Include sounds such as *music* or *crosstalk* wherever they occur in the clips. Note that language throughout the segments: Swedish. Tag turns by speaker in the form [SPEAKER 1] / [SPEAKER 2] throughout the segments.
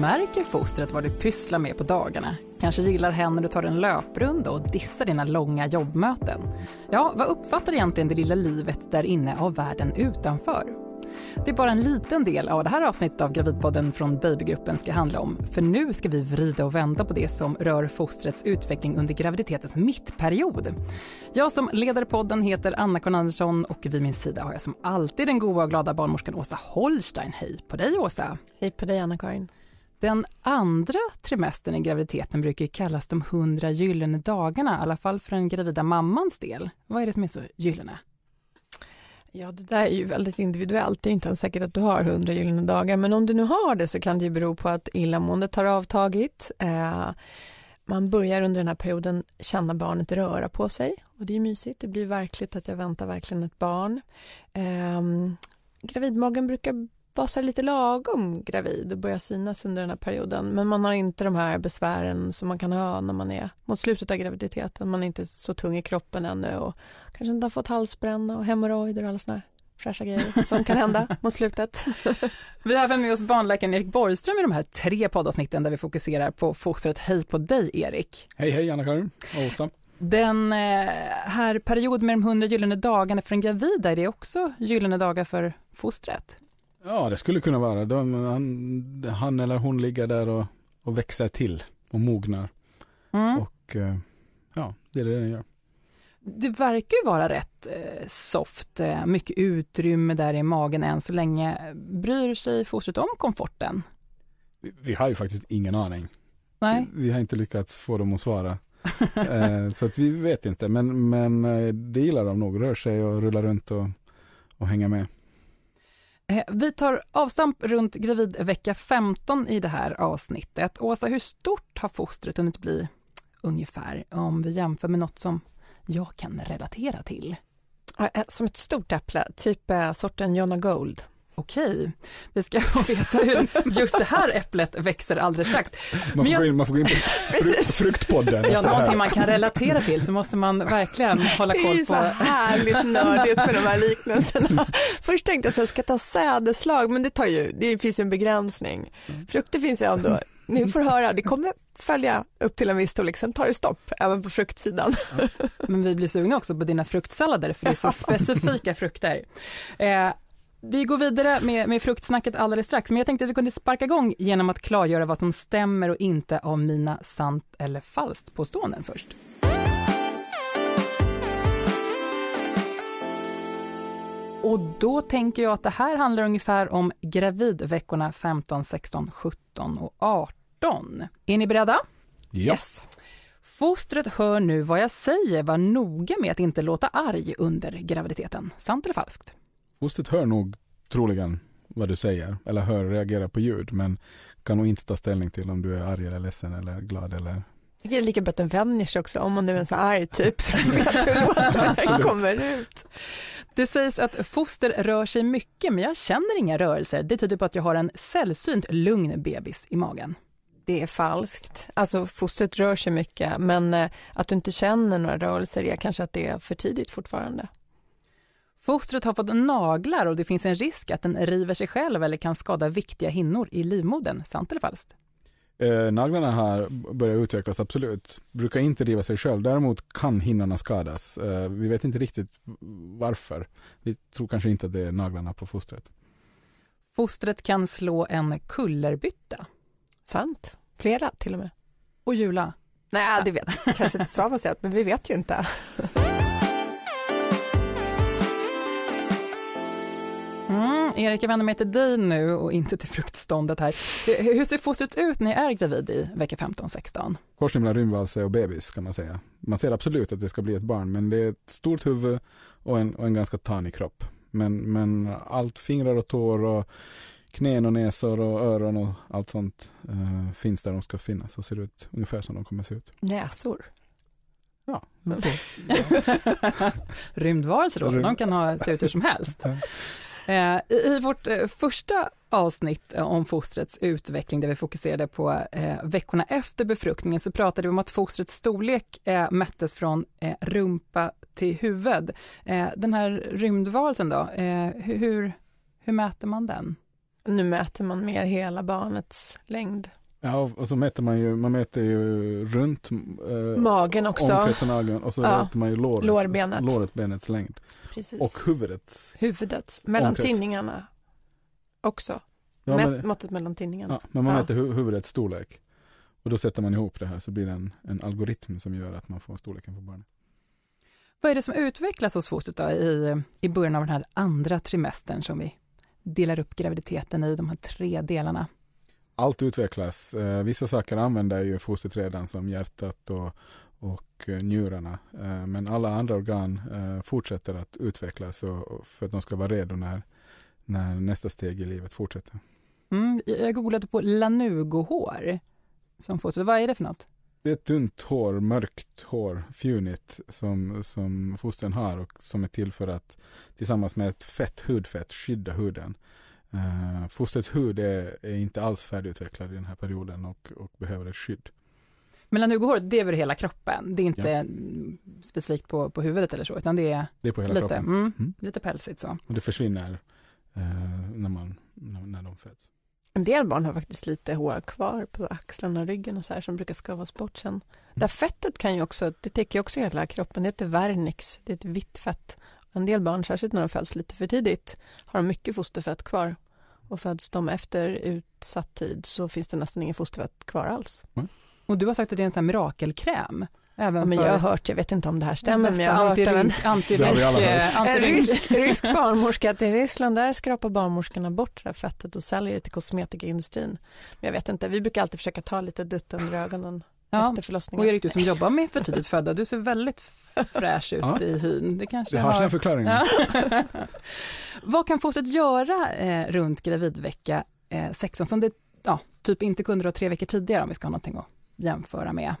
[SPEAKER 1] märker fostret vad du pysslar med på dagarna. Kanske gillar hen när du tar en löprunda och dissar dina långa jobbmöten. Ja, vad uppfattar egentligen det lilla livet där inne av världen utanför? Det är bara en liten del av det här avsnittet av Gravidpodden från Babygruppen ska handla om. För nu ska vi vrida och vända på det som rör fostrets utveckling under graviditetens mittperiod. Jag som leder podden heter Anna-Karin Andersson och vid min sida har jag som alltid den goa och glada barnmorskan Åsa Holstein. Hej på dig Åsa!
[SPEAKER 2] Hej på dig Anna-Karin!
[SPEAKER 1] Den andra trimestern i graviditeten brukar kallas de hundra gyllene dagarna, i alla fall för den gravida mammans del. Vad är det som är så gyllene?
[SPEAKER 2] Ja, det där är ju väldigt individuellt. Det är inte ens säkert att du har 100 gyllene dagar, men om du nu har det så kan det ju bero på att illamåendet har avtagit. Eh, man börjar under den här perioden känna barnet röra på sig och det är mysigt. Det blir verkligt att jag väntar verkligen ett barn. Eh, gravidmagen brukar vara så lite lagom gravid och börja synas under den här perioden. Men man har inte de här besvären som man kan ha när man är mot slutet av graviditeten. Man är inte så tung i kroppen ännu och kanske inte har fått halsbränna och hemorrojder och alla såna här fräscha grejer som kan hända *laughs* mot slutet.
[SPEAKER 1] Vi har även med oss barnläkaren Erik Borgström i de här tre poddavsnitten där vi fokuserar på fostret. Hej på dig Erik!
[SPEAKER 3] Hej hej Anna-Karin och Åsa!
[SPEAKER 1] Den eh, här perioden med de hundra gyllene dagarna för en gravida, är det också gyllene dagar för fostret?
[SPEAKER 3] Ja, det skulle kunna vara. De, han, han, eller hon ligger där och, och växer till och mognar. Mm. Och eh, ja, det är det den gör.
[SPEAKER 1] Det verkar ju vara rätt eh, soft, eh, mycket utrymme där i magen än så länge. Bryr sig fostret om komforten?
[SPEAKER 3] Vi, vi har ju faktiskt ingen aning.
[SPEAKER 1] Nej.
[SPEAKER 3] Vi, vi har inte lyckats få dem att svara. *laughs* så att vi vet inte, men, men det gillar de nog, rör sig och rullar runt och, och hänga med.
[SPEAKER 1] Eh, vi tar avstamp runt gravidvecka 15 i det här avsnittet. Åsa, hur stort har fostret hunnit bli ungefär om vi jämför med något som jag kan relatera till?
[SPEAKER 2] Eh, som ett stort äpple, typ eh, sorten Jonna Gold.
[SPEAKER 1] Okej, vi ska *laughs* få veta hur just det här äpplet växer alldeles strax.
[SPEAKER 3] Man får, jag... gå, in, man får gå in på frukt, fruktpodden.
[SPEAKER 1] Ja, någonting man kan relatera till så måste man verkligen hålla koll på. Det är
[SPEAKER 2] så härligt nördigt med de här liknelserna. *laughs* Först tänkte jag att jag ska ta sädeslag, men det tar ju, det finns ju en begränsning. Frukter finns ju ändå, ni får höra, det kommer följa upp till en viss storlek, sen tar det stopp även på fruktsidan. Ja.
[SPEAKER 1] Men vi blir sugna också på dina fruktsallader, för det är så *laughs* specifika frukter. Eh, vi går vidare med, med fruktsnacket alldeles strax, men jag tänkte att vi kunde sparka igång genom att klargöra vad som stämmer och inte av mina sant eller falskt påståenden först. Och då tänker jag att det här handlar ungefär om gravidveckorna 15, 16, 17 och 18. Är ni beredda?
[SPEAKER 3] Ja. Yes.
[SPEAKER 1] Fostret hör nu vad jag säger, var noga med att inte låta arg under graviditeten. Sant eller falskt?
[SPEAKER 3] Fostret hör nog troligen vad du säger, eller hör och reagerar på ljud, men kan nog inte ta ställning till om du är arg eller ledsen eller glad eller
[SPEAKER 2] jag tycker det är lika bra att den vänjer sig också, om man nu är en så arg typ, så *laughs* vet hur den kommer ut.
[SPEAKER 1] Det sägs att foster rör sig mycket, men jag känner inga rörelser. Det tyder på att jag har en sällsynt lugn bebis i magen.
[SPEAKER 2] Det är falskt. Alltså fostret rör sig mycket, men eh, att du inte känner några rörelser är kanske att det är för tidigt fortfarande.
[SPEAKER 1] Fostret har fått naglar och det finns en risk att den river sig själv eller kan skada viktiga hinnor i livmodern. Sant eller falskt?
[SPEAKER 3] Eh, naglarna har börjat utvecklas, absolut. Brukar inte riva sig själv. Däremot kan hinnorna skadas. Eh, vi vet inte riktigt varför. Vi tror kanske inte att det är naglarna på fostret.
[SPEAKER 1] Fostret kan slå en kullerbytta.
[SPEAKER 2] Sant. Flera till och med.
[SPEAKER 1] Och Jula?
[SPEAKER 2] Nej, det vet kanske inte så avancerat, men vi vet ju inte. *laughs*
[SPEAKER 1] Erik, jag vänder mig till dig nu och inte till fruktståndet här. Hur ser fostret ut när ni är gravid i vecka 15-16?
[SPEAKER 3] Korsning mellan rymdvalse och bebis kan man säga. Man ser absolut att det ska bli ett barn, men det är ett stort huvud och en, och en ganska tanig kropp. Men, men allt fingrar och tår och knän och näsor och öron och allt sånt uh, finns där de ska finnas och ser ut ungefär som de kommer se ut.
[SPEAKER 2] Näsor?
[SPEAKER 3] Ja. *laughs*
[SPEAKER 1] Rymdvarelser då, så de kan ha, se ut hur som helst. Eh, I vårt eh, första avsnitt eh, om fostrets utveckling, där vi fokuserade på veckorna efter befruktningen, så pratade vi om att fostrets storlek mättes från rumpa till huvud. Den här rymdvarelsen då, hur, hur mäter man den?
[SPEAKER 2] Nu mäter man mer hela barnets längd.
[SPEAKER 3] Ja, och, så mäter man ju, man mäter ju runt eh,
[SPEAKER 2] Magen också.
[SPEAKER 3] omkretsen av ögonen och så
[SPEAKER 2] Ja.
[SPEAKER 3] mäter man ju låret,
[SPEAKER 2] Lårbenet.
[SPEAKER 3] låret, benets längd.
[SPEAKER 2] Precis.
[SPEAKER 3] Och huvudets.
[SPEAKER 2] Huvudet, mellan
[SPEAKER 3] Omkrets.
[SPEAKER 2] tinningarna också.
[SPEAKER 3] Ja,
[SPEAKER 2] Mät,
[SPEAKER 3] men,
[SPEAKER 2] måttet mellan tinningarna.
[SPEAKER 3] ja, men man
[SPEAKER 2] Ja.
[SPEAKER 3] mäter hu huvudets storlek. Och då sätter man ihop det här så blir det en, en algoritm som gör att man får storleken på barnet.
[SPEAKER 1] Vad är det som utvecklas hos fostret då i, i början av den här andra trimestern som vi delar upp graviditeten i de här tre delarna?
[SPEAKER 3] Allt utvecklas. Eh, vissa saker använder ju fostret redan som hjärtat och, och eh, njurarna. Eh, men alla andra organ eh, fortsätter att utvecklas för att de ska vara redo när, när nästa steg i livet fortsätter.
[SPEAKER 1] Mm, jag googlade på lanugohår som foster. Vad är det för något?
[SPEAKER 3] Det är ett tunt hår, mörkt hår, fjunigt som, som fostren har och som är till för att tillsammans med ett fett hudfett skydda huden. Uh, fostrets hud är, är inte alls färdigutvecklad i den här perioden och, och behöver ett skydd.
[SPEAKER 1] Men lanugohår, det är över hela kroppen. Det är inte mm, specifikt på, på huvudet eller så, utan det är
[SPEAKER 3] Det är på hela
[SPEAKER 1] lite,
[SPEAKER 3] kroppen
[SPEAKER 1] mm,
[SPEAKER 3] Mm.
[SPEAKER 1] lite pälsigt så.
[SPEAKER 3] och det försvinner eh, när, man, när, när de föds.
[SPEAKER 2] En del barn har faktiskt lite hår kvar på axlarna och ryggen och så här som brukar skavas bort sen. Där fettet kan ju också, det täcker ju också hela kroppen, det heter vernix, det är ett vitt fett. En del barn, särskilt när de föds lite för tidigt, har de mycket fosterfett kvar. Och föds de efter utsatt tid så finns det nästan ingen fosterfett kvar alls.
[SPEAKER 1] Och du har sagt att det är en sån här mirakelkräm. Även
[SPEAKER 2] Ja, men
[SPEAKER 1] för
[SPEAKER 2] jag har hört, jag vet inte om det här stämmer, men jag har hört av en, rysk, rysk barnmorska i Ryssland där skrapar barnmorskorna bort det här fettet och säljer det till kosmetikaindustrin. Men jag vet inte, vi brukar alltid försöka ta lite dutt under ögonen
[SPEAKER 1] Ja.
[SPEAKER 2] efter förlossningen.
[SPEAKER 1] Och Erik, du som jobbar med för tidigt födda, du ser väldigt fräsch ut
[SPEAKER 3] Ja.
[SPEAKER 1] i hyn. Det kanske
[SPEAKER 3] Det har sina förklaringar.
[SPEAKER 1] Ja. *laughs* Vad kan fostret göra eh, runt gravidvecka eh, 16 som det ja, typ inte kunde då tre veckor tidigare om vi ska ha någonting att jämföra med?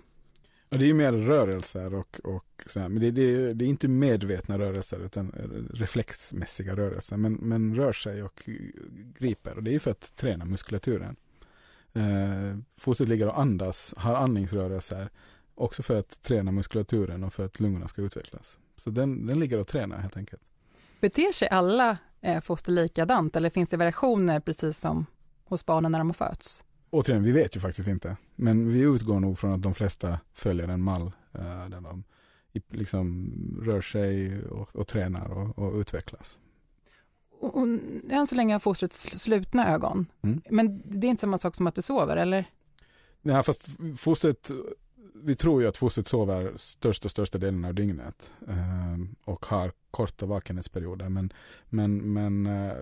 [SPEAKER 3] Och det är ju mer rörelser och, och så här, men det, det, det är inte medvetna rörelser utan reflexmässiga rörelser. Men, men rör sig och griper och det är för att träna muskulaturen. Eh, fostret ligger och andas, har andningsrörelser också för att träna muskulaturen och för att lungorna ska utvecklas. Så den, den ligger och tränar helt enkelt.
[SPEAKER 1] Beter sig alla eh, foster likadant eller finns det variationer precis som hos barnen när de har fötts?
[SPEAKER 3] Återigen, vi vet ju faktiskt inte. Men vi utgår nog från att de flesta följer en mall eh, där de liksom rör sig och, och tränar och, och utvecklas.
[SPEAKER 1] Och, och, än så länge har fostret sl- slutna ögon.
[SPEAKER 3] Mm.
[SPEAKER 1] Men det är inte samma sak som att det sover, eller?
[SPEAKER 3] Nej, fast fostret, vi tror ju att fostret sover största, största delen av dygnet eh, och har korta vakenhetsperioder. Men, men, men eh,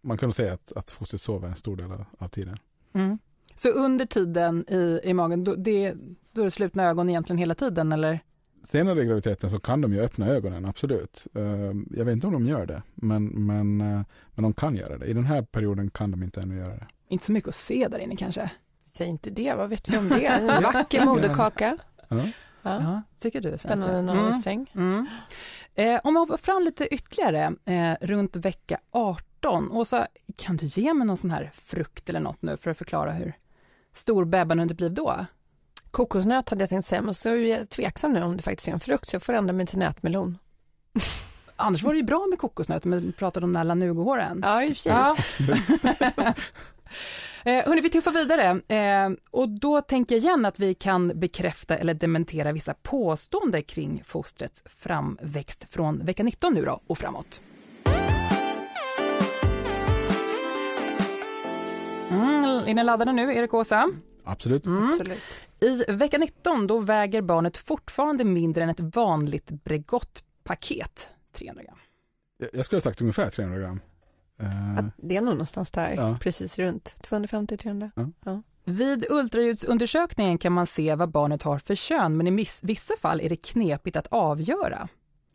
[SPEAKER 3] man kan säga att, att fostret sover en stor del av tiden.
[SPEAKER 1] Mm. Så under tiden i, i magen, då, det, då är det slutna ögon egentligen hela tiden, eller?
[SPEAKER 3] Senare i graviditeten så kan de ju öppna ögonen, absolut. Eh, jag vet inte om de gör det, men, men, eh, men de kan göra det. I den här perioden kan de inte ännu göra det.
[SPEAKER 1] Inte så mycket att se där inne kanske?
[SPEAKER 2] Säg inte det, vad vet vi om det? *laughs* En vacker moderkaka.
[SPEAKER 3] Ja.
[SPEAKER 2] Ja.
[SPEAKER 1] Ja, tycker du?
[SPEAKER 2] Spännande
[SPEAKER 1] Mm. Mm. Eh, om vi hoppar fram lite ytterligare, eh, runt vecka 18. Åsa, kan du ge mig någon sån här frukt eller något nu för att förklara hur stor bebban blev då?
[SPEAKER 2] Kokosnöt hade jag tänkt säga, men så är jag tveksam nu om det faktiskt är en frukt, så jag får ändra mig till nätmelon. *laughs*
[SPEAKER 1] Annars var det ju bra med kokosnötter, men vi pratade om den här lanugohåren.
[SPEAKER 2] Ja, i och för sig.
[SPEAKER 1] Ja. *laughs* eh, hörni, vi tuffar vidare eh, och då tänker jag igen att vi kan bekräfta eller dementera vissa påståenden kring fostrets framväxt från vecka 19 nu då och framåt. Mm, är ni laddade nu, Erik och Åsa?
[SPEAKER 3] Absolut.
[SPEAKER 1] Mm.
[SPEAKER 2] Absolut.
[SPEAKER 1] I vecka 19 då väger barnet fortfarande mindre än ett vanligt Bregottpaket, 300 gram.
[SPEAKER 3] Jag- Jag skulle ha sagt ungefär 300 gram.
[SPEAKER 2] Att det är nog någonstans där,
[SPEAKER 3] Ja.
[SPEAKER 2] precis runt 250-300.
[SPEAKER 1] Vid ultraljudsundersökningen kan man se vad barnet har för kön, men i vissa fall är det knepigt att avgöra.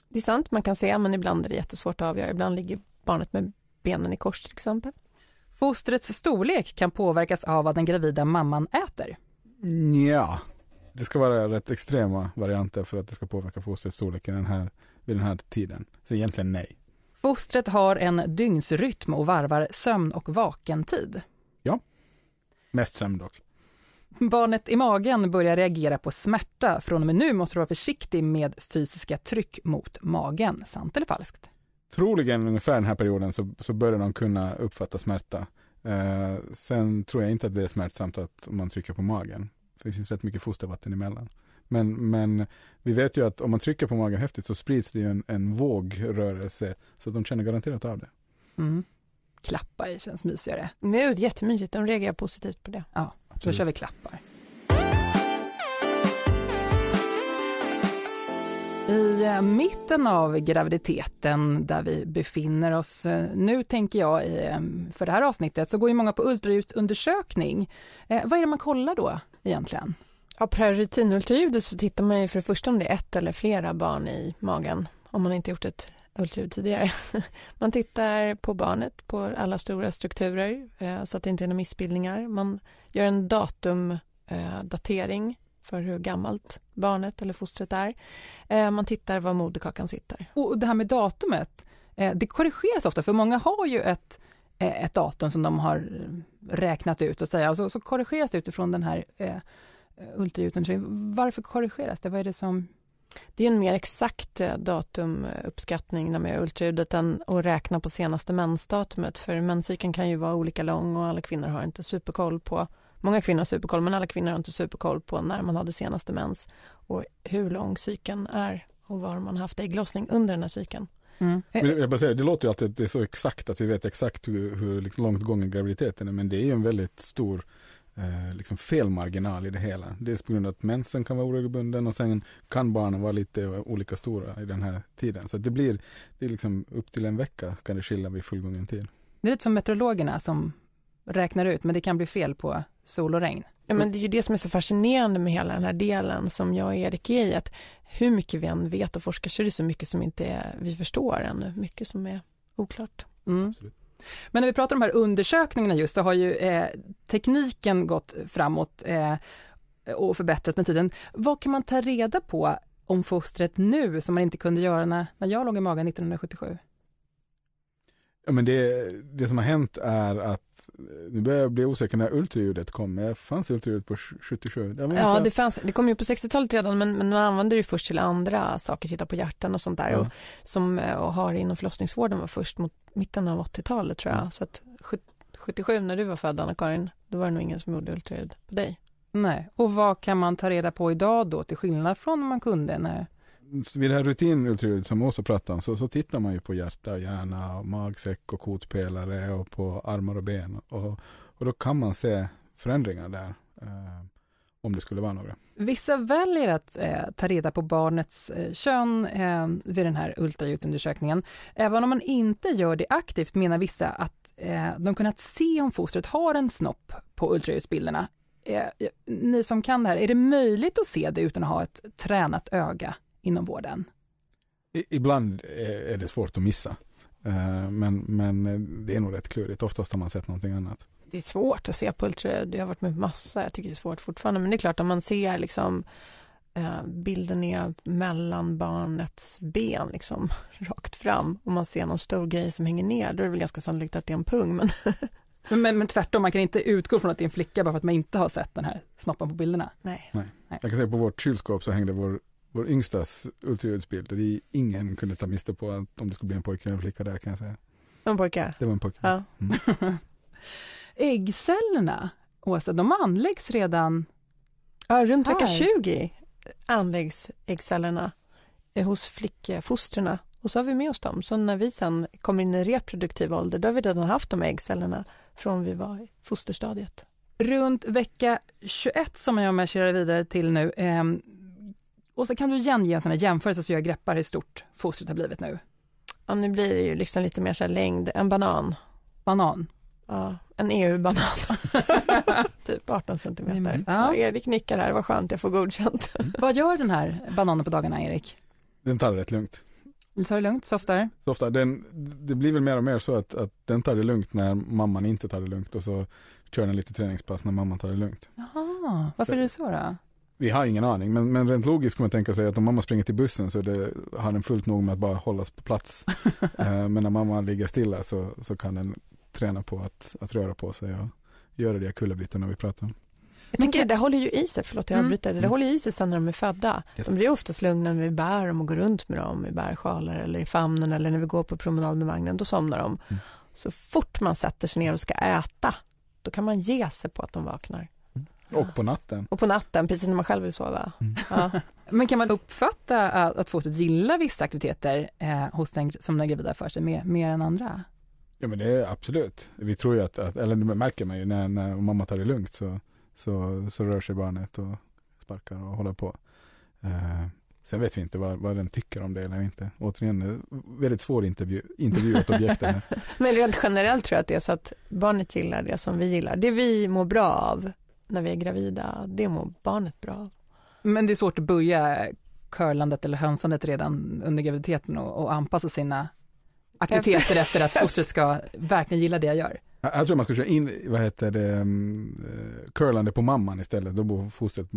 [SPEAKER 2] Det är sant, man kan se, men ibland är det jättesvårt att avgöra. Ibland ligger barnet med benen i kors till exempel.
[SPEAKER 1] Fostrets storlek kan påverkas av vad den gravida mamman äter.
[SPEAKER 3] Ja, det ska vara rätt extrema varianter för att det ska påverka fostrets storlek i den här, vid den här tiden. Så egentligen nej.
[SPEAKER 1] Fostret har en dygnsrytm och varvar sömn och vakentid.
[SPEAKER 3] Mest sömn dock.
[SPEAKER 1] Barnet i magen börjar reagera på smärta. Från och med nu måste du vara försiktig med fysiska tryck mot magen. Sant eller falskt?
[SPEAKER 3] Troligen ungefär den här perioden så, så börjar de kunna uppfatta smärta. Eh, sen tror jag inte att det är smärtsamt att om man trycker på magen. För det finns rätt mycket fostervatten emellan. Men, men vi vet ju att om man trycker på magen häftigt så sprids det ju en, en vågrörelse. Så de känner garanterat av det.
[SPEAKER 1] Mm. Klappa i känns mysigare.
[SPEAKER 2] Det är jättemysigt, de reagerar positivt på det.
[SPEAKER 1] Ja, då kör vi klappar. I eh, mitten av graviditeten där vi befinner oss eh, nu tänker jag eh, för det här avsnittet så går ju många på ultraljudsundersökning. vad är det man kollar då egentligen?
[SPEAKER 2] Ja, på rutinultraljudet så tittar man ju för det första om det är ett eller flera barn i magen om man inte gjort ett ultraljud tidigare. *laughs* Man tittar på barnet, på alla stora strukturer så att det inte är några missbildningar. Man gör en datumdatering för hur gammalt barnet eller fostret är. Eh, man tittar var moderkakan sitter.
[SPEAKER 1] Och det här med datumet, eh, det korrigeras ofta för många har ju ett, eh, ett datum som de har räknat ut och säga, och så, så korrigeras det utifrån den här eh, ultraljudundersökningen. Varför korrigeras det? Vad är det som
[SPEAKER 2] det är en mer exakt datumuppskattning när man gör ultraljudet än att räkna på senaste mensdatumet. För menscykeln kan ju vara olika lång och alla kvinnor har inte superkoll på Många kvinnor har superkoll, men alla kvinnor har inte superkoll på när man hade senaste mens och hur lång cykeln är och var man haft ägglossning under den här cykeln.
[SPEAKER 3] Mm. Jag bara säger, det låter ju alltid att det är så exakt att vi vet exakt hur, hur liksom långt gången graviditeten är, men det är ju en väldigt stor eh, liksom felmarginal i det hela. Dels på grund av att mensen kan vara oregelbunden och sen kan barnen vara lite olika stora i den här tiden. Så det blir, det är liksom upp till en vecka kan det skilja vid fullgången tid.
[SPEAKER 1] Det är lite som meteorologerna som räknar ut, men det kan bli fel på sol och regn.
[SPEAKER 2] Ja, men det är ju det som är så fascinerande med hela den här delen som jag och Erik är i, att hur mycket vi än vet och forskar så är det så mycket som inte är, vi förstår ännu, mycket som är oklart. Mm.
[SPEAKER 1] Men när vi pratar om de här undersökningarna just så har ju eh, tekniken gått framåt eh, och förbättrats med tiden. Vad kan man ta reda på om fostret nu som man inte kunde göra när, när jag låg i magen 1977?
[SPEAKER 3] Ja, men det, det som har hänt är att nu börjar jag bli osäker när ultraljudet kom. Men fanns ultraljud på 77?
[SPEAKER 2] Det ja, det fanns. Det kom ju på 60-talet redan, men, men man använde det först till andra saker, titta på hjärtan och sånt där. Ja. Och, som och eh, har inom förlossningsvården var först mot mitten av 80-talet tror jag. Mm. Så att 77 när du var född, Anna-Karin, då var det nog ingen som gjorde ultraljud på dig.
[SPEAKER 1] Nej, och vad kan man ta reda på idag då, till skillnad från när man kunde när
[SPEAKER 3] vid det här rutinultraljudet som Åsa pratade om så, så tittar man ju på hjärta, och hjärna, och magsäck och kotpelare och på armar och ben. Och, och då kan man se förändringar där. Eh, om det skulle vara några.
[SPEAKER 1] Vissa väljer att eh, ta reda på barnets eh, kön eh, vid den här ultraljudsundersökningen. Även om man inte gör det aktivt menar vissa att eh, de kunnat se om fostret har en snopp på ultraljudsbilderna. Eh, ni som kan det här, är det möjligt att se det utan att ha ett tränat öga inom vården?
[SPEAKER 3] Ibland är det svårt att missa. Eh, men, men det är nog rätt klurigt. Oftast har man sett någonting annat.
[SPEAKER 2] Det är svårt att se på ultraljud. Jag har varit med på massa. Jag tycker det är svårt fortfarande. Men det är klart om man ser liksom eh, bilden är mellan barnets ben liksom *laughs* rakt fram och man ser någon stor grej som hänger ner. Då är det väl ganska sannolikt att det är en pung. Men *laughs*
[SPEAKER 1] Men, men, men, tvärtom, man kan inte utgå från att det är en flicka bara för att man inte har sett den här snoppen på bilderna.
[SPEAKER 2] Nej.
[SPEAKER 3] Nej. Jag kan säga på vårt kylskåp så hängde vår vår yngstas ultraljudsbild. Det ingen kunde ta miste på att om det skulle bli en pojke eller en flicka där kan jag säga.
[SPEAKER 2] Det var en pojke?
[SPEAKER 3] Det var en pojke.
[SPEAKER 2] Ja.
[SPEAKER 1] Mm. *laughs* Äggcellerna, Åsa, de anläggs redan
[SPEAKER 2] Ja, runt vecka 20 anläggs äggcellerna hos flickfostrarna och så har vi med oss dem. Så när vi sen kommer in i reproduktiv ålder, då har vi redan haft de äggcellerna från vi var i fosterstadiet.
[SPEAKER 1] Runt vecka 21 som jag marscherar vidare till nu, eh, och så kan du igen ge en sån här jämförelse så jag greppar hur stort fostret har blivit nu.
[SPEAKER 2] Ja, nu blir det ju liksom lite mer så längd, en banan.
[SPEAKER 1] Banan?
[SPEAKER 2] Ja, en EU-banan. *laughs* typ 18 centimeter. Ja. Ja, Erik nickar här, vad skönt, jag får godkänt. *laughs*
[SPEAKER 1] vad gör den här bananen på dagarna, Erik?
[SPEAKER 3] Den tar det rätt lugnt.
[SPEAKER 1] Den tar det lugnt, softar?
[SPEAKER 3] Softar. Den, det blir väl mer och mer så att, att den tar det lugnt när mamman inte tar det lugnt och så kör den lite träningspass när mamman tar det lugnt.
[SPEAKER 1] Jaha, varför så. är det så då?
[SPEAKER 3] Vi har ingen aning, men, men rent logiskt kan man tänka sig att om mamma springer till bussen så det, har den fullt nog med att bara hållas på plats. *laughs* Eh, men när mamma ligger stilla så, så kan den träna på att, att röra på sig och göra de kullerbyttorna vi pratar om.
[SPEAKER 2] Jag tänker det, det håller ju i sig, förlåt jag mm. avbryter, det, det håller i sig sen när de är födda. Yes. De blir oftast lugna när vi bär dem och går runt med dem i bärsjalar eller i famnen eller när vi går på promenad med vagnen, då somnar de. Mm. Så fort man sätter sig ner och ska äta, då kan man ge sig på att de vaknar.
[SPEAKER 3] Och på natten.
[SPEAKER 2] Och på natten, precis när man själv vill sova.
[SPEAKER 3] Mm.
[SPEAKER 2] Ja. *laughs*
[SPEAKER 1] Men kan man uppfatta att, att fostret gillar vissa aktiviteter eh, hos den som den gravida för sig mer, mer än andra?
[SPEAKER 3] Ja men det är absolut. Vi tror ju att, att eller det märker man ju när, när mamma tar det lugnt så, så, så rör sig barnet och sparkar och håller på. Eh, sen vet vi inte vad, vad den tycker om det eller inte. Återigen, det är väldigt svår intervju, intervjuat objekt. *laughs*
[SPEAKER 2] Men rent generellt tror jag att det är så att barnet gillar det som vi gillar. Det vi mår bra av när vi är gravida, det mår barnet bra av.
[SPEAKER 1] Men det är svårt att börja curlandet eller hönsandet redan under graviditeten och, och anpassa sina aktiviteter efter att fostret ska verkligen gilla det jag gör.
[SPEAKER 3] Jag, tror man ska köra in, vad heter det, um, uh, curlande på mamman istället. Då bor fostret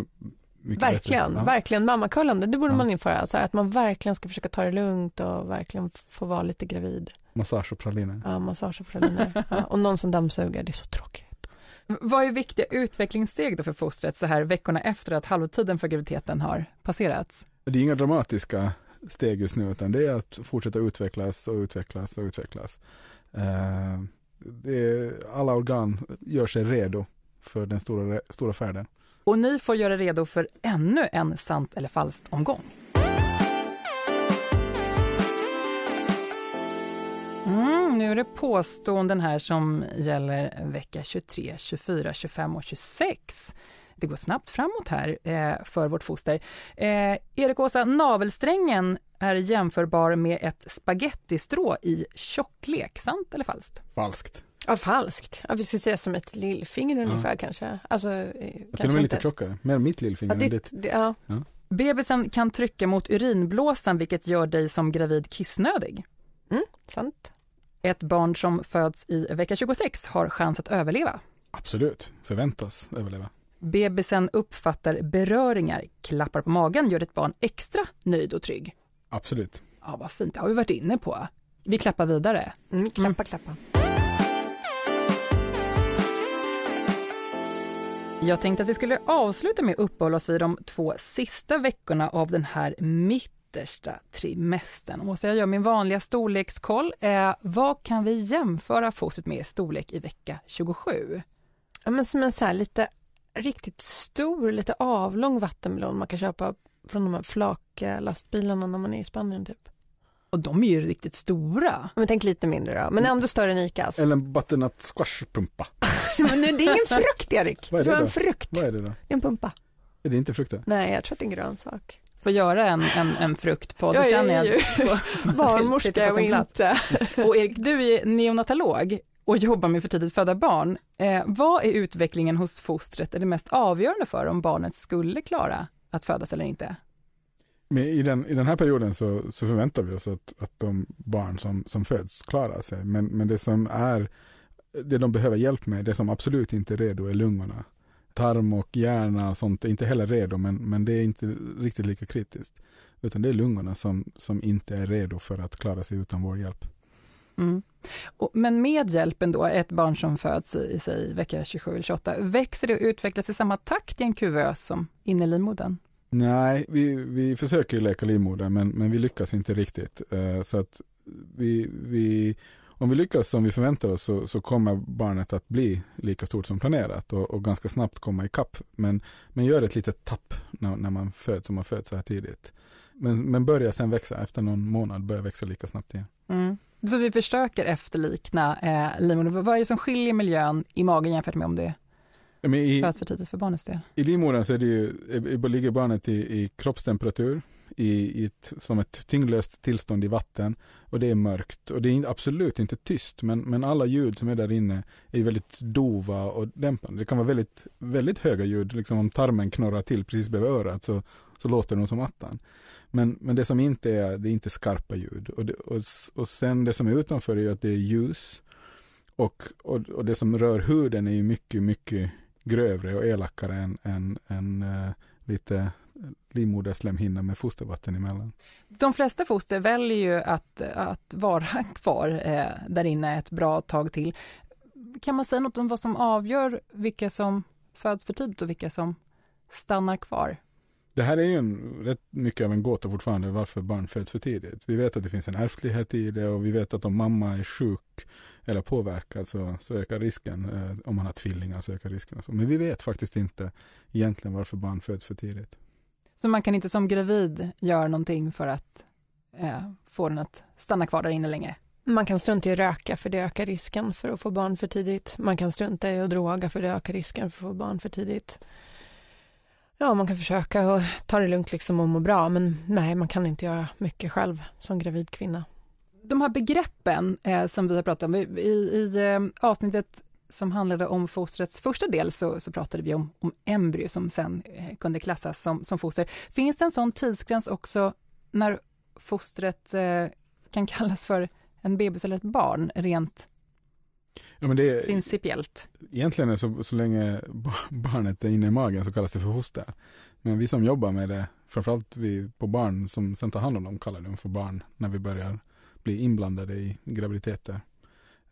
[SPEAKER 3] mycket
[SPEAKER 2] Verkligen,
[SPEAKER 3] bättre. Ja.
[SPEAKER 2] verkligen mammakullande, det borde
[SPEAKER 3] Ja.
[SPEAKER 2] man införa. Så här, att man verkligen ska försöka ta det lugnt och verkligen få vara lite gravid.
[SPEAKER 3] Massage och praliner.
[SPEAKER 2] Ja, massage och praliner. *laughs* Ja, och någon som dammsuger, det är så tråkigt.
[SPEAKER 1] Vad är viktiga utvecklingssteg då för fostret så här veckorna efter att halvtiden för graviditeten har passerats?
[SPEAKER 3] Det är inga dramatiska steg just nu utan det är att fortsätta utvecklas och utvecklas och utvecklas. Eh, är, alla organ gör sig redo för den stora, stora färden.
[SPEAKER 1] Och ni får göra redo för ännu en sant eller falskt omgång. Mm, nu är det påståenden här som gäller vecka 23, 24, 25 och 26. Det går snabbt framåt här eh, för vårt foster. Eh, Erik Åsa, navelsträngen är jämförbar med ett spagettistrå i tjocklek. Sant eller falskt?
[SPEAKER 3] Falskt.
[SPEAKER 2] Ja, falskt. Ja, vi skulle säga som ett lillfinger ungefär kanske. Alltså, eh,
[SPEAKER 3] Till
[SPEAKER 2] kanske
[SPEAKER 3] och med lite tjockare. Mer mitt
[SPEAKER 2] Ja,
[SPEAKER 3] lillfinger än
[SPEAKER 2] ditt, det, ja.
[SPEAKER 1] Bebisen kan trycka mot urinblåsan vilket gör dig som gravid kissnödig.
[SPEAKER 2] Sant.
[SPEAKER 1] Ett barn som föds i vecka 26 har chans att överleva.
[SPEAKER 3] Absolut. Förväntas överleva.
[SPEAKER 1] Bebisen uppfattar beröringar, klappar på magen gör ett barn extra nöjd och trygg.
[SPEAKER 3] Absolut.
[SPEAKER 1] Ja, vad fint, det har vi varit inne på. Vi klappar vidare.
[SPEAKER 2] Mm, klappa, klappa.
[SPEAKER 1] Jag tänkte att vi skulle avsluta med att uppehålla oss vid de två sista veckorna av den här mittersta trimestern. Och så jag gör min vanliga storlekskoll. Eh, vad kan vi jämföra fostret med i storlek i vecka 27?
[SPEAKER 2] Ja, men som en så här lite riktigt stor, lite avlång vattenmelon man kan köpa från de här flaklastbilarna när man är i Spanien typ.
[SPEAKER 1] Och de är ju riktigt stora.
[SPEAKER 2] Men tänk lite mindre då, men ändå större än Icas.
[SPEAKER 3] Eller en butternut squashpumpa. *laughs*
[SPEAKER 2] Men nu, det är ingen frukt Erik,
[SPEAKER 3] Vad är
[SPEAKER 2] det
[SPEAKER 3] det
[SPEAKER 2] är en
[SPEAKER 3] då?
[SPEAKER 2] frukt.
[SPEAKER 3] Vad är det då?
[SPEAKER 2] Det är en pumpa.
[SPEAKER 3] Är det inte frukter?
[SPEAKER 2] Nej, jag tror att det är en grönsak.
[SPEAKER 1] Får göra en, en, en fruktpodd,
[SPEAKER 2] Jag
[SPEAKER 1] känner jag
[SPEAKER 2] ju *laughs* *laughs* Barnmorska och inte. *laughs*
[SPEAKER 1] Och Erik, du är neonatolog och jobbar med för tidigt födda barn. Eh, vad är utvecklingen hos fostret är det mest avgörande för om barnet skulle klara att födas eller inte?
[SPEAKER 3] Men i, den, I den här perioden så, så förväntar vi oss att, att de barn som, som föds klarar sig. Men, men det som är, det de behöver hjälp med, det som absolut inte är redo är lungorna. Tarm och hjärna och sånt är inte heller redo, men, men det är inte riktigt lika kritiskt. Utan det är lungorna som, som inte är redo för att klara sig utan vår hjälp.
[SPEAKER 1] Mm. Och, men med hjälpen då, ett barn som föds i, i sig vecka 27 eller 28, växer det och utvecklas i samma takt i en kuvös som inne i livmodern?
[SPEAKER 3] Nej, vi, vi försöker ju läka livmodern men, men vi lyckas inte riktigt. Eh, så att vi, vi, om vi lyckas som vi förväntar oss så, så kommer barnet att bli lika stort som planerat och, och ganska snabbt komma ikapp. Men, men gör ett litet tapp när, när man föds, om man föds så här tidigt. Men, men börjar sen växa, efter någon månad börjar växa lika snabbt igen.
[SPEAKER 1] Mm. Så vi försöker efterlikna eh, livmodern. Vad är det som skiljer miljön i magen jämfört med om det
[SPEAKER 3] Men i,
[SPEAKER 1] föds för tidigt för barnets del?
[SPEAKER 3] I livmodern så är det ju, ligger barnet i, i kroppstemperatur, i, i ett, som ett tyngdlöst tillstånd i vatten. Och det är mörkt. Och det är absolut inte tyst men, men alla ljud som är där inne är väldigt dova och dämpande. Det kan vara väldigt, väldigt höga ljud, liksom om tarmen knorrar till precis bredvid örat så, så låter det som attan. Men, men det som inte är, det är inte skarpa ljud. Och, det, och, och sen det som är utanför är ju att det är ljus. Och, och, och det som rör huden är ju mycket, mycket grövre och elakare än, än, än äh, lite livmoderslemhinna med fostervatten emellan.
[SPEAKER 1] De flesta foster väljer ju att, att vara *laughs* kvar eh, där inne ett bra tag till. Kan man säga något om vad som avgör vilka som föds för tidigt och vilka som stannar kvar?
[SPEAKER 3] Det här är ju en, rätt mycket av en gåta fortfarande varför barn föds för tidigt. Vi vet att det finns en ärftlighet i det och vi vet att om mamma är sjuk eller påverkad så, så ökar risken. Eh, om man har tvillingar så ökar risken. Så. Men vi vet faktiskt inte egentligen varför barn föds för tidigt.
[SPEAKER 1] Så man kan inte som gravid göra någonting för att eh, få den att stanna kvar där inne längre?
[SPEAKER 2] Man kan strunta i att röka för det ökar risken för att få barn för tidigt. Man kan strunta i att droga för det ökar risken för att få barn för tidigt. Ja, man kan försöka och ta det lugnt liksom och må bra, men nej, man kan inte göra mycket själv som gravid kvinna.
[SPEAKER 1] De här begreppen eh, som vi har pratat om, i, i eh, avsnittet som handlade om fostrets första del så, så pratade vi om, om embryo som sen eh, kunde klassas som, som foster. Finns det en sån tidsgräns också när fostret eh, kan *laughs* kallas för en bebis eller ett barn rent
[SPEAKER 3] ja, men det,
[SPEAKER 1] principiellt?
[SPEAKER 3] Egentligen så, så länge barnet är inne i magen så kallas det för foster. Men vi som jobbar med det, framförallt vi på barn som sen tar hand om dem, kallar dem för barn när vi börjar bli inblandade i graviditeter.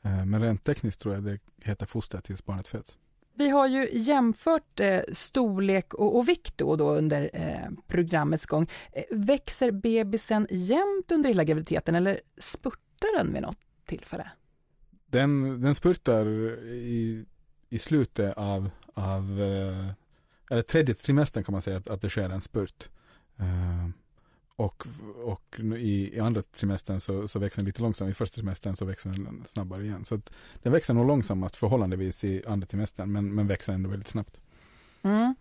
[SPEAKER 3] Eh, men rent tekniskt tror jag det heter foster tills barnet föds.
[SPEAKER 1] Vi har ju jämfört eh, storlek och, och vikt då, då under eh, programmets gång. Eh, växer bebisen jämnt under hela graviditeten eller spurtar den vid något tillfälle?
[SPEAKER 3] Den, den spurtar i, i slutet av, av eh, eller tredje trimestern kan man säga att, att det sker en spurt. Och, och i, i andra trimestern så, så växer den lite långsammare. I första trimestern så växer den snabbare igen. Så att den växer nog långsammast förhållandevis i andra trimestern men, men växer ändå väldigt snabbt.
[SPEAKER 1] Mm.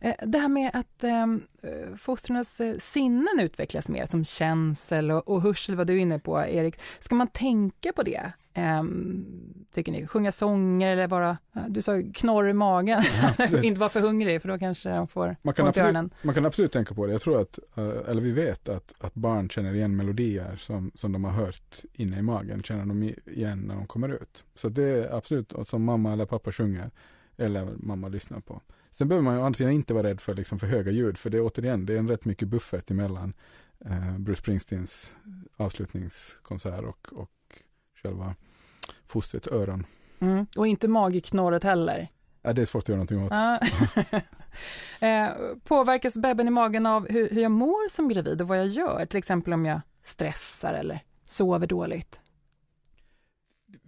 [SPEAKER 1] Eh, det här med att ehm, eh, fostrens sinnen utvecklas mer som känsel och, och hörsel, vad du är inne på Erik. Ska man tänka på det? Eh, tycker ni? Sjunga sånger eller bara, du sa knorr i magen, ja, *laughs* inte vara för hungrig för då kanske de får
[SPEAKER 3] man kan, absolut, man kan absolut tänka på det. Jag tror att, eh, eller vi vet att, att barn känner igen melodier som, som de har hört inne i magen, känner de igen när de kommer ut. Så det är absolut som mamma eller pappa sjunger eller mamma lyssnar på. Sen behöver man ju sidan inte vara rädd för, liksom, för höga ljud, för det är återigen, det är en rätt mycket buffert emellan eh, Bruce Springsteens avslutningskonsert och, och själva fostrets öron.
[SPEAKER 1] Mm. Och inte magknorret heller?
[SPEAKER 3] Ja, det är svårt att göra någonting åt. *laughs*
[SPEAKER 1] eh, påverkas bebben i magen av hur, hur jag mår som gravid och vad jag gör? Till exempel om jag stressar eller sover dåligt?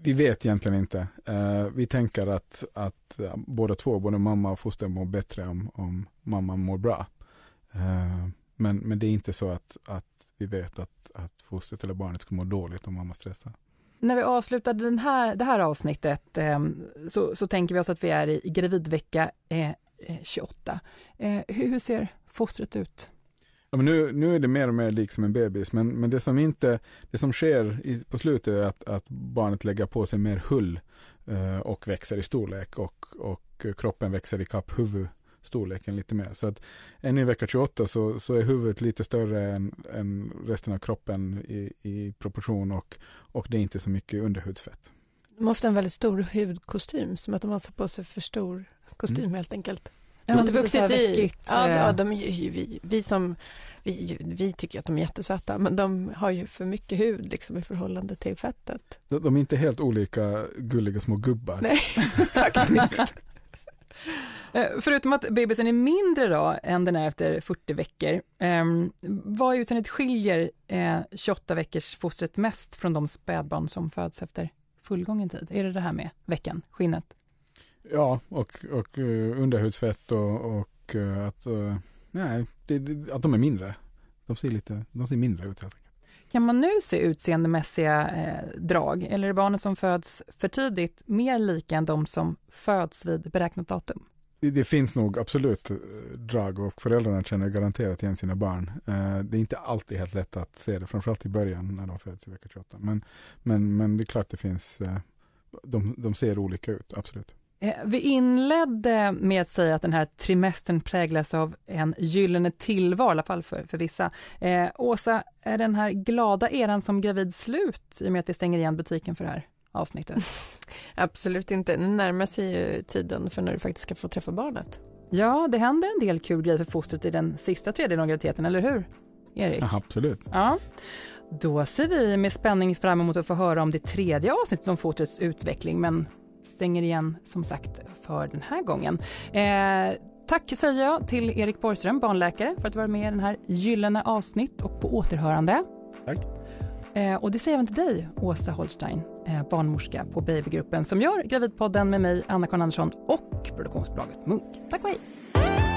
[SPEAKER 3] Vi vet egentligen inte. Uh, vi tänker att, att båda två, både mamma och foster mår bättre om, om mamman mår bra. Uh, men, men det är inte så att, att vi vet att, att fostret eller barnet skulle må dåligt om mamma stressar.
[SPEAKER 1] När vi avslutade den här, det här avsnittet ehm, så, så tänker vi oss att vi är i gravidvecka eh, 28. Hur, hur ser fostret ut?
[SPEAKER 3] Ja, men nu, nu är det mer och mer lik som en bebis, men, men det som inte, det som sker i, på slutet är att, att barnet lägger på sig mer hull eh, och växer i storlek och, och kroppen växer i kapp huvudstorleken lite mer. Så att ännu i vecka 28 så, så är huvudet lite större än, än resten av kroppen i, i proportion och, och det är inte så mycket underhudsfett.
[SPEAKER 2] De har ofta en väldigt stor hudkostym, som att de har satt på sig för stor kostym mm. helt enkelt.
[SPEAKER 1] Ja, de har vuxit i.
[SPEAKER 2] Ja, ja, de är ju, vi, vi som vi, vi tycker att de är jättesöta, men de har ju för mycket hud liksom, i förhållande till fettet.
[SPEAKER 3] De, de är inte helt olika gulliga små gubbar.
[SPEAKER 2] Nej, *laughs* faktiskt.
[SPEAKER 1] Eh, förutom att bebisen är mindre då än den är efter 40 veckor, eh, vad i utseendet skiljer eh, 28 veckors fostret mest från de spädbarn som föds efter fullgången tid? Är det det här med veckan, skinnet?
[SPEAKER 3] Ja, och, och uh, underhudsfett och, och uh, att, uh, nej, det, det, att de är mindre. De ser, lite, de ser mindre ut helt enkelt.
[SPEAKER 1] Kan man nu se utseendemässiga eh, drag eller är barnen som föds för tidigt mer lika än de som föds vid beräknat datum?
[SPEAKER 3] Det, det finns nog absolut drag och föräldrarna känner garanterat igen sina barn. Eh, det är inte alltid helt lätt att se det, framförallt i början när de föds i vecka 28. Men, men, men det är klart det finns, eh, de, de ser olika ut, absolut.
[SPEAKER 1] Eh, vi inledde med att säga att den här trimestern präglas av en gyllene tillvaro, i alla fall för, för vissa. Eh, Åsa, är den här glada eran som gravid slut i och med att vi stänger igen butiken för det här avsnittet? *laughs*
[SPEAKER 2] Absolut inte. Nu närmar sig ju tiden för när du faktiskt ska få träffa barnet.
[SPEAKER 1] Ja, det händer en del kul grejer för fostret i den sista tredjedelen av graviditeten, eller hur? Erik?
[SPEAKER 3] Ja, absolut.
[SPEAKER 1] Ja. Då ser vi med spänning fram emot att få höra om det tredje avsnittet om fostrets utveckling, men stänger igen som sagt för den här gången. Eh, tack säger jag till Erik Borgström, barnläkare, för att vara med i den här gyllene avsnitt och på återhörande.
[SPEAKER 3] Tack.
[SPEAKER 1] Eh, och det säger jag även till dig, Åsa Holstein, eh, barnmorska på Babygruppen som gör Gravidpodden med mig, Anna-Karin Andersson och produktionsbolaget Munk. Tack och hej!